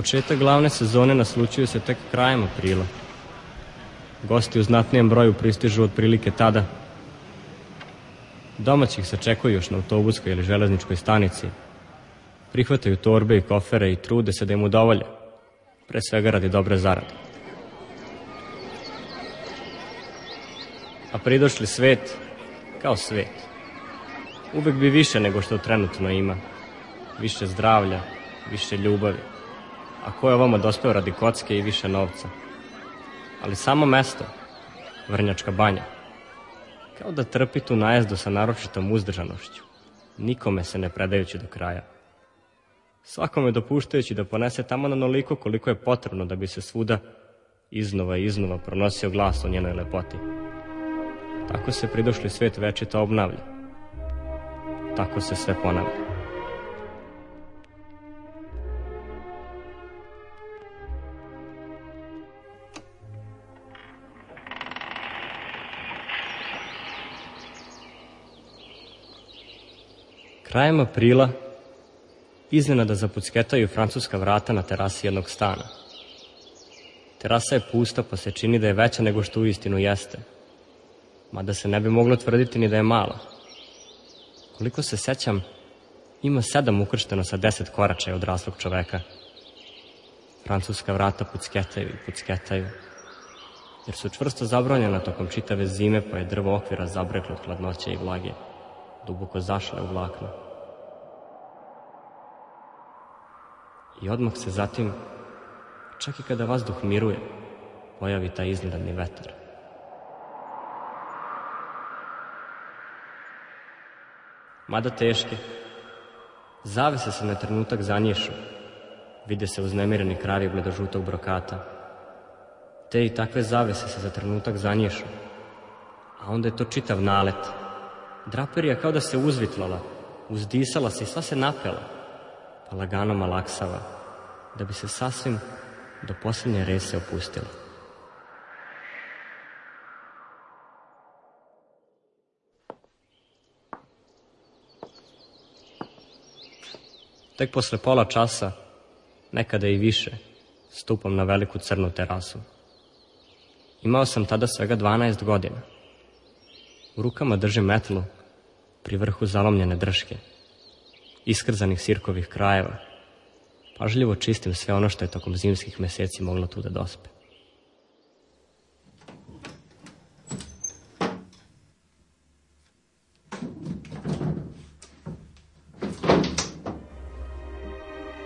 Početak glavne sezone naslučuju se tek krajem aprila. Gosti u znatnijem broju pristižu otprilike tada. Domaćih se čekuju još na autobuskoj ili železničkoj stanici. Prihvataju torbe i kofere i trude se da im udovolje. Pre svega radi dobre zarade. A pridošli svet, kao svet. Uvek bi više nego što trenutno ima. Više zdravlja, više ljubavi. A ko je ovamo dospeo radi kocke i više novca? Ali samo mesto, Vrnjačka banja, kao da trpi tu najezdu sa naročitom uzdržanošću, nikome se ne predajući do kraja. Svakome dopuštajući da ponese tamo na noliko koliko je potrebno da bi se svuda iznova i iznova pronosio glas o njenoj lepoti. Tako se pridošli svet večito obnavlja. Tako se sve ponavlja. Krajem aprila iznenada zapucketaju francuska vrata na terasi jednog stana. Terasa je pusta pa se čini da je veća nego što u istinu jeste. Mada se ne bi moglo tvrditi ni da je mala. Koliko se sećam, ima sedam ukršteno sa deset koračaja odraslog čoveka. Francuska vrata pucketaju i pucketaju, jer su čvrsto zabronjena tokom čitave zime pa je drvo okvira zabreklo hladnoće i vlage duboko zašle u vlakno. I odmah se zatim, čak i kada vazduh miruje, pojavi taj iznenadni vetar. Mada teške, zavese se na trenutak zanješu, vide se uznemireni kravi bledožutog brokata. Te i takve zavese se za trenutak zanješu, a onda je to čitav nalet – Draperija kao da se uzvitlala, uzdisala se i sva se napela, pa lagano malaksava, da bi se sasvim do poslednje rese opustila. Tek posle pola časa, nekada i više, stupam na veliku crnu terasu. Imao sam tada svega 12 godina. U rukama držim metlu, pri vrhu zalomljene drške, iskrzanih sirkovih krajeva. Pažljivo čistim sve ono što je tokom zimskih meseci moglo tu da dospe.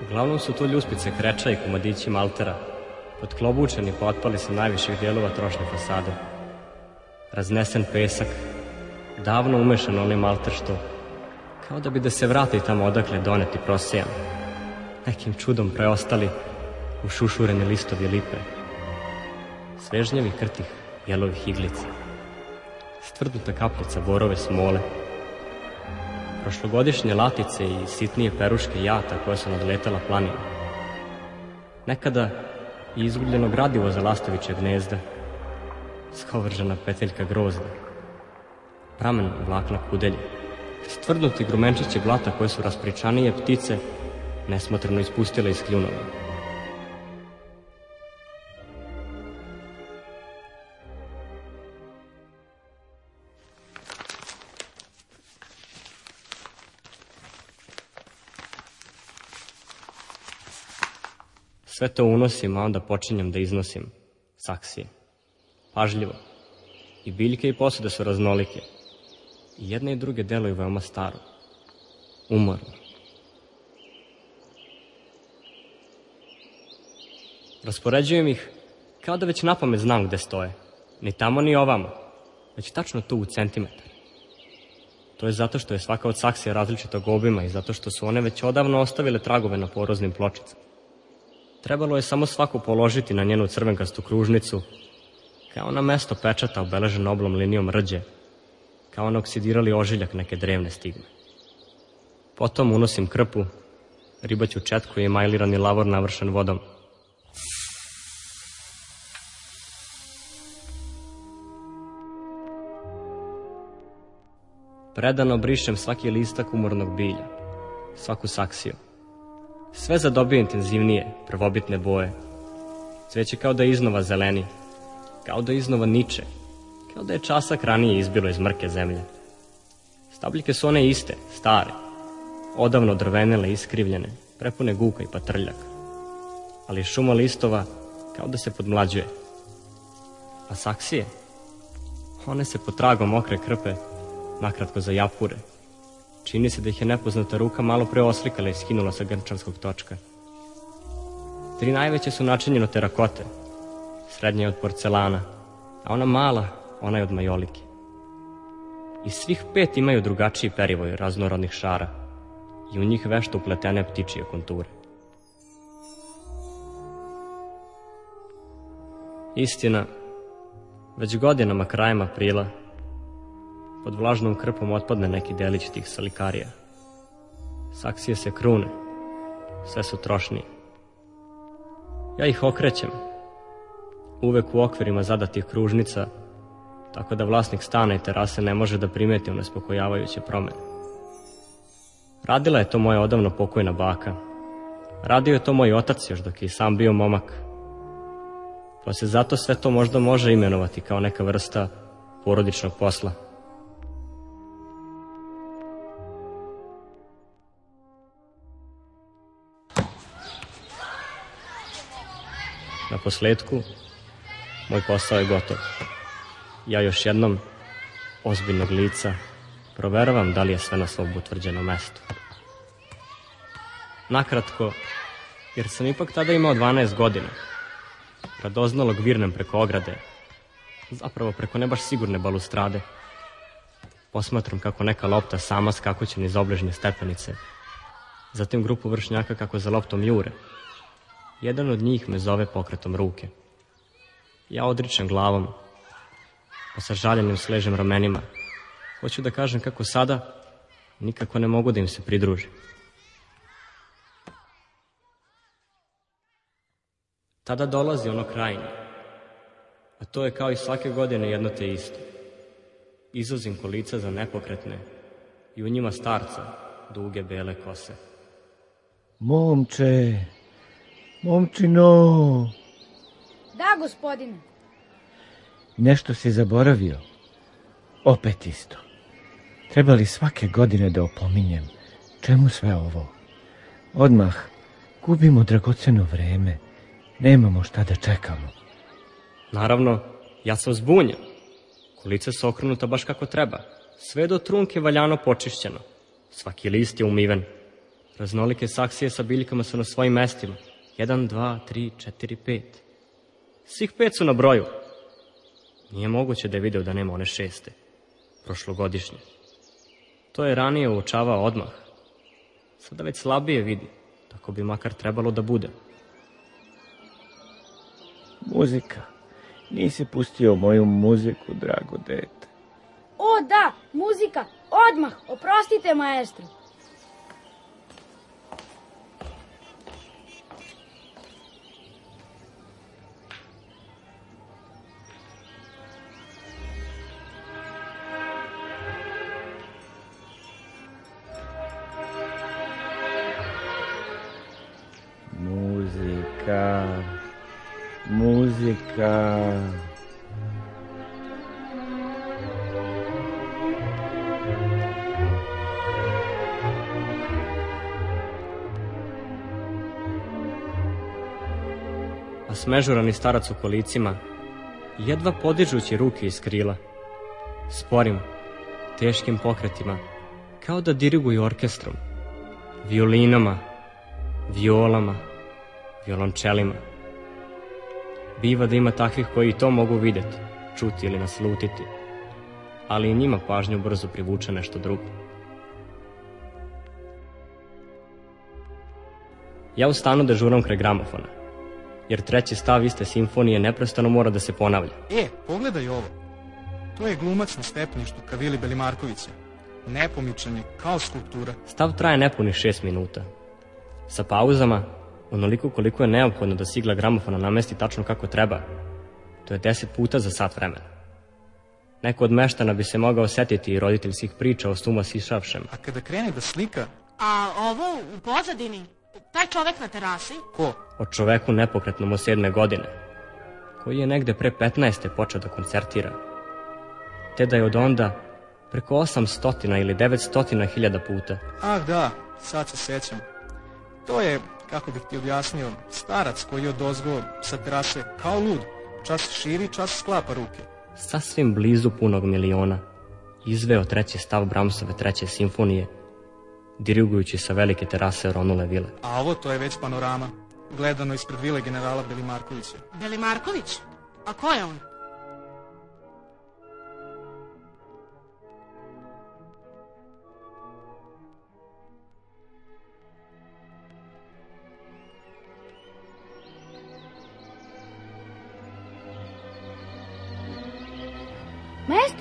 Uglavnom su to ljuspice kreča i komadići maltera, potklobučeni potpali sa najviših dijelova trošne fasade. Raznesen pesak, davno umešan onaj malter što, kao da bi da se vrati tamo odakle doneti prosijan. Nekim čudom preostali u šušureni listovi lipe. Svežnjevi krtih jelovih iglica. Stvrdnuta kapljica borove smole. Prošlogodišnje latice i sitnije peruške jata koje su nadletala planinu. Nekada i izgubljeno gradivo za lastoviće gnezda. Skovržena peteljka grozda pramen vlakna kudelje. Stvrdnuti grumenčići blata koje su raspričanije ptice nesmotreno ispustile iz kljunova. Sve to unosim, a onda počinjem da iznosim saksije. Pažljivo. I biljke i posude su raznolike. I jedne i druge deluju veoma staro. Umorno. Raspoređujem ih kao da već napamet znam gde stoje. Ni tamo ni ovamo, već tačno tu u centimetar. To je zato što je svaka od saksija različitog obima i zato što su one već odavno ostavile tragove na poroznim pločicama. Trebalo je samo svaku položiti na njenu crvenkastu kružnicu, kao na mesto pečata obeleženo oblom linijom rđe, kao na oksidirali ožiljak neke drevne stigme. Potom unosim krpu, ribaću četku i majlirani lavor navršen vodom. Predano brišem svaki listak umornog bilja, svaku saksiju. Sve zadobio intenzivnije, prvobitne boje. Cveće kao da iznova zeleni, kao da iznova niče, kao da je časak ranije izbilo iz mrke zemlje. Stabljike su one iste, stare, odavno drvenele, iskrivljene, prepune guka i patrljaka. Ali šuma listova kao da se podmlađuje. A saksije? One se po tragom mokre krpe, nakratko za japure. Čini se da ih je nepoznata ruka malo pre oslikala i skinula sa grčanskog točka. Tri najveće su načinjeno terakote, srednja je od porcelana, a ona mala, ona je od majolike. I svih pet imaju drugačiji perivoj raznorodnih šara i u njih vešto upletene ptičije konture. Istina, već godinama krajem aprila pod vlažnom krpom otpadne neki delić tih salikarija. Saksije se krune, sve su trošnije. Ja ih okrećem, uvek u okvirima zadatih kružnica, tako da vlasnik stana i terase ne može da primeti nespokojavajuće promene. Radila je to moja odavno pokojna baka. Radio je to moj otac još dok je sam bio momak. Pa se zato sve to možda može imenovati kao neka vrsta porodičnog posla. Na posledku, moj posao je gotov. Ja još jednom, ozbiljnog lica, proveravam da li je sve na svom utvrđenom mestu. Nakratko, jer sam ipak tada imao 12 godina, radoznalog virnem preko ograde, zapravo preko ne baš sigurne balustrade, posmatram kako neka lopta sama skakuće niz obležnje stepenice, zatim grupu vršnjaka kako za loptom jure, Jedan od njih me zove pokretom ruke. Ja odričem glavom, sa žaljenim sležem ramenima. Hoću da kažem kako sada nikako ne mogu da im se pridružim. Tada dolazi ono krajnje, a to je kao i svake godine jedno te isto. Izuzim kolica za nepokretne i u njima starca duge bele kose. Momče, Momčino! Da, gospodine. Nešto si zaboravio. Opet isto. Treba li svake godine da opominjem? Čemu sve ovo? Odmah, gubimo dragoceno vreme. Nemamo šta da čekamo. Naravno, ja sam zbunjen. Kolica su okrenuta baš kako treba. Sve do trunke valjano počišćeno. Svaki list je umiven. Raznolike saksije sa biljkama su na svojim mestima. 1, 2, 3, 4, 5. Svih pet su na broju. Nije moguće da je video da nema one šeste, prošlogodišnje. To je ranije uočavao odmah. Sada već slabije vidi, tako bi makar trebalo da bude. Muzika. Nisi pustio moju muziku, drago dete. O, da, muzika, odmah, oprostite, maestro. Muzika. A smežurani starac u kolicima, jedva podižući ruke iz krila, sporim, teškim pokretima, kao da diriguju orkestrom, violinama, violama, violončelima. Biva da ima takvih koji to mogu videti, čuti ili naslutiti, ali i njima pažnju brzo privuče nešto drugo. Ja u stanu dežuram kraj gramofona, jer treći stav iste simfonije neprestano mora da se ponavlja. E, pogledaj ovo. To je glumac na stepeništu Kavili Belimarkovića. Nepomičan je, kao skulptura. Stav traje nepunih šest minuta. Sa pauzama, onoliko koliko je neophodno da sigla gramofona namesti tačno kako treba. To je deset puta za sat vremena. Neko od meštana bi se mogao setiti i roditeljskih priča o stuma sišavšem. A kada krene da slika, A ovo u pozadini? Taj čovek na terasi? Ko? O čoveku nepokretnom od sedme godine, koji je negde pre 15. počeo da koncertira. Te da je od onda preko 800 ili 900 hiljada puta. Ah da, sad se sećam. To je, kako bih ti objasnio, starac koji je od ozgo sa terase kao lud. Čas širi, čas sklapa ruke. Sasvim blizu punog miliona. Izveo treći stav Bramsove treće simfonije, dirigujući sa velike terase Ronule vile. A ovo to je već panorama. Gledano ispred vile generala Belimarkovića. Belimarković? A ko je on?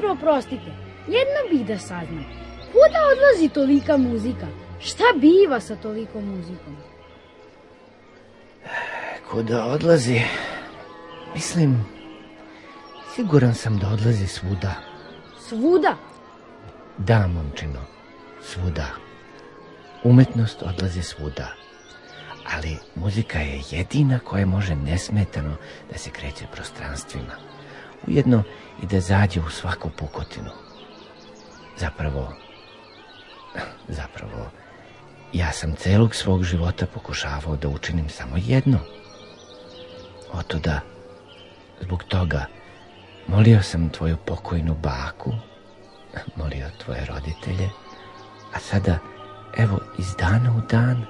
Maestro, oprostite, jedno bih da saznam. Kuda odlazi tolika muzika? Šta biva sa tolikom muzikom? Kuda odlazi? Mislim, siguran sam da odlazi svuda. Svuda. Da, momčino, svuda. Umetnost odlazi svuda. Ali muzika je jedina koja može nesmetano da se kreće prostranstvima. Ujedno i da zađe u svaku pukotinu. Zapravo, zapravo, ja sam celog svog života pokušavao da učinim samo jedno. Otuda, zbog toga, molio sam tvoju pokojnu baku, molio tvoje roditelje, a sada, evo, iz dana u dan,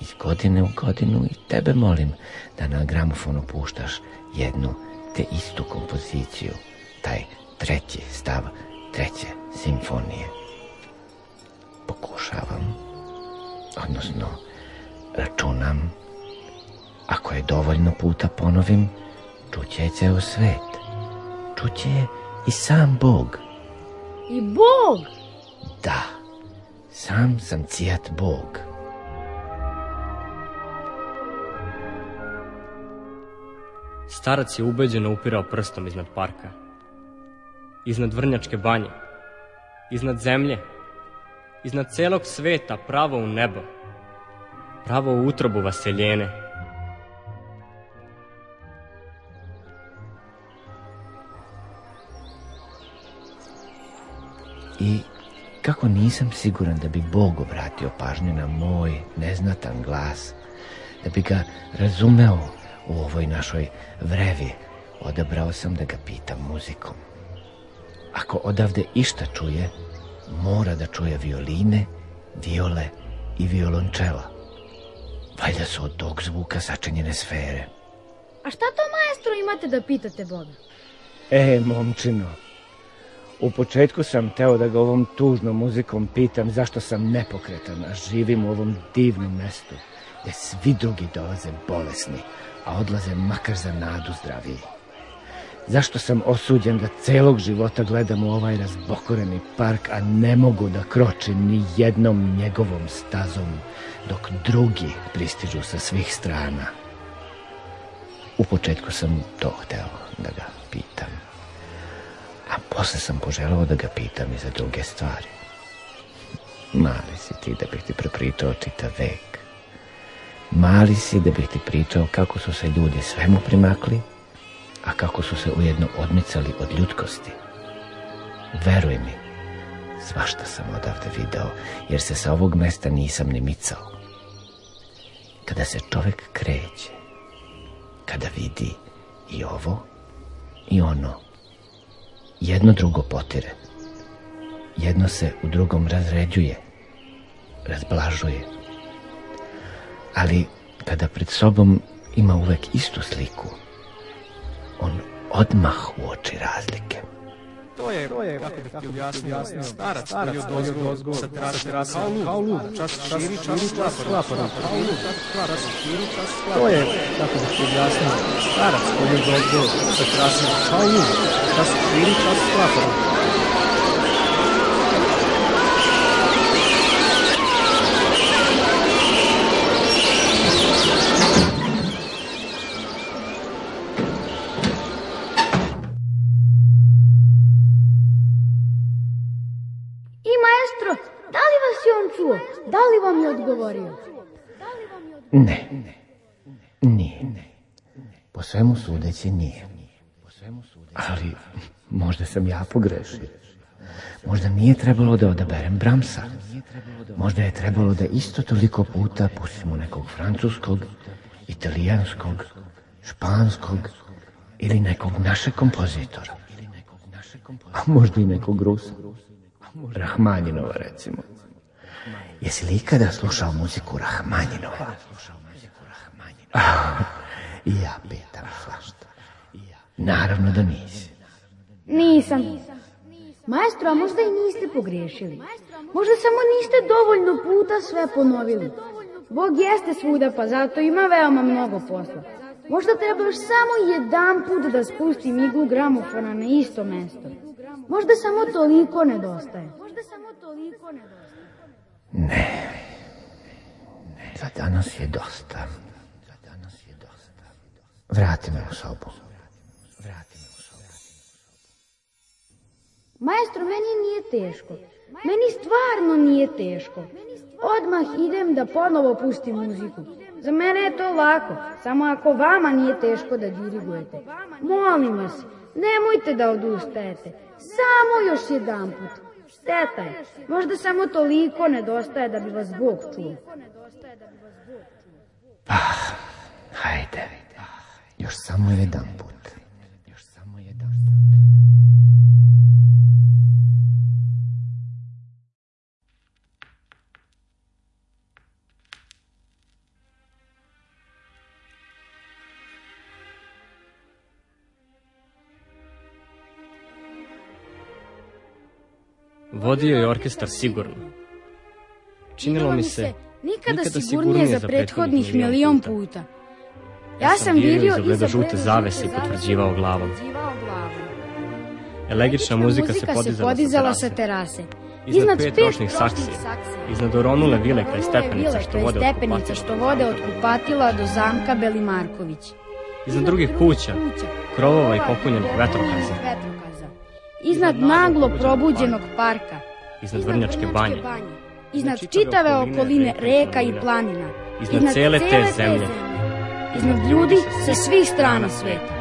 iz godine u godinu i tebe molim da na gramofonu puštaš jednu te istu kompoziciju, taj treći stav treće simfonije. Pokušavam, odnosno računam, ako je dovoljno puta ponovim, čuće je ceo svet. Čuće je i sam Bog. I Bog! Da, sam sam cijat Bog. Starac je ubeđeno upirao prstom iznad parka. Iznad vrnjačke banje. Iznad zemlje. Iznad celog sveta pravo u nebo. Pravo u utrobu vaseljene. I kako nisam siguran da bi Bog obratio pažnju na moj neznatan glas, da bi ga razumeo u ovoj našoj vrevi, odabrao sam da ga pitam muzikom. Ako odavde išta čuje, mora da čuje violine, viole i violončela. Valjda su od tog zvuka sačinjene sfere. A šta to, maestro, imate da pitate Boga? E, momčino, u početku sam teo da ga ovom tužnom muzikom pitam zašto sam nepokretan, a živim u ovom divnom mestu, gde svi drugi dolaze bolesni, a odlaze makar za nadu zdraviji. Zašto sam osuđen da celog života gledam u ovaj razbokoreni park, a ne mogu da kročim ni jednom njegovom stazom, dok drugi pristižu sa svih strana? U početku sam to hteo da ga pitam. A posle sam poželao da ga pitam i za druge stvari. Mali si ti da bih ti prepričao čitav vek. Mali si da bih ti pričao kako su se ljudi svemu primakli, a kako su se ujedno odmicali od ljudkosti. Veruj mi, svašta sam odavde video, jer se sa ovog mesta nisam ni micao. Kada se čovek kreće, kada vidi i ovo i ono, jedno drugo potire. Jedno se u drugom razređuje, razblažuje. Ali kada pred sobom ima uvek istu sliku, on odmah uoči razlike. To je, to je kako bih ti objasnio, starac koji je od ozgo sa terase kao lud, kao lud, čas širi, čas sklapa ruke. Kao lud, čas širi, čas sklapa To je, kako bih ti objasnio, starac koji od ozgo sa terase kao lud, čas širi, čas sklapa maestro, da li vas je on čuo? Da li vam je odgovorio? Ne, nije. Po svemu sudeći nije. Ali možda sam ja pogrešio. Možda nije trebalo da odaberem Bramsa. Možda je trebalo da isto toliko puta pustimo nekog francuskog, italijanskog, španskog ili nekog našeg kompozitora. A možda i nekog Rusa. Rahmanjinova, recimo. Jesi li ikada slušao muziku Rahmanjinova? Ah, I ja pitam svašta. Naravno da nisi. Nisam. Maestro, a možda i niste pogriješili. Možda samo niste dovoljno puta sve ponovili. Bog jeste svuda, pa zato ima veoma mnogo posla. Možda treba još samo jedan put da spustim iglu gramofona na isto mesto. Možda samo toliko nedostaje. Možda samo toliko nedostaje. Ne. Za danas je dosta. Za danas je dosta. Vrati me u sobu. Vrati me u sobu. Maestro, meni nije teško. Meni stvarno nije teško. Odmah idem da ponovo pustim muziku. Za mene je to lako, samo ako vama nije teško da dirigujete. Molim vas, nemojte da odustajete. Samo još jedan put. Šteta je. Možda samo toliko nedostaje da bi vas Bog čuo. Hajde. Još samo jedan put. Vodio je orkestar sigurno. Činilo mi se nikada sigurnije za prethodnih milion puta. Ja sam vidio iza žute zavese i potvrđivao glavom. Elegična muzika se podizala, sa terase. Iznad pet ročnih saksija, iznad oronule vile kraj stepenica što vode od kupatila. što vode od kupatila do zamka Belimarković. Iznad drugih kuća, krovova i popunjenih vetrokaza. Iznad naglo probuđenog parka. iznad Vrnjačke banje, Iznad čitave okoline reka i planina. Iznad cele te zemlje. Iznad ljudi sa svih strana sveta.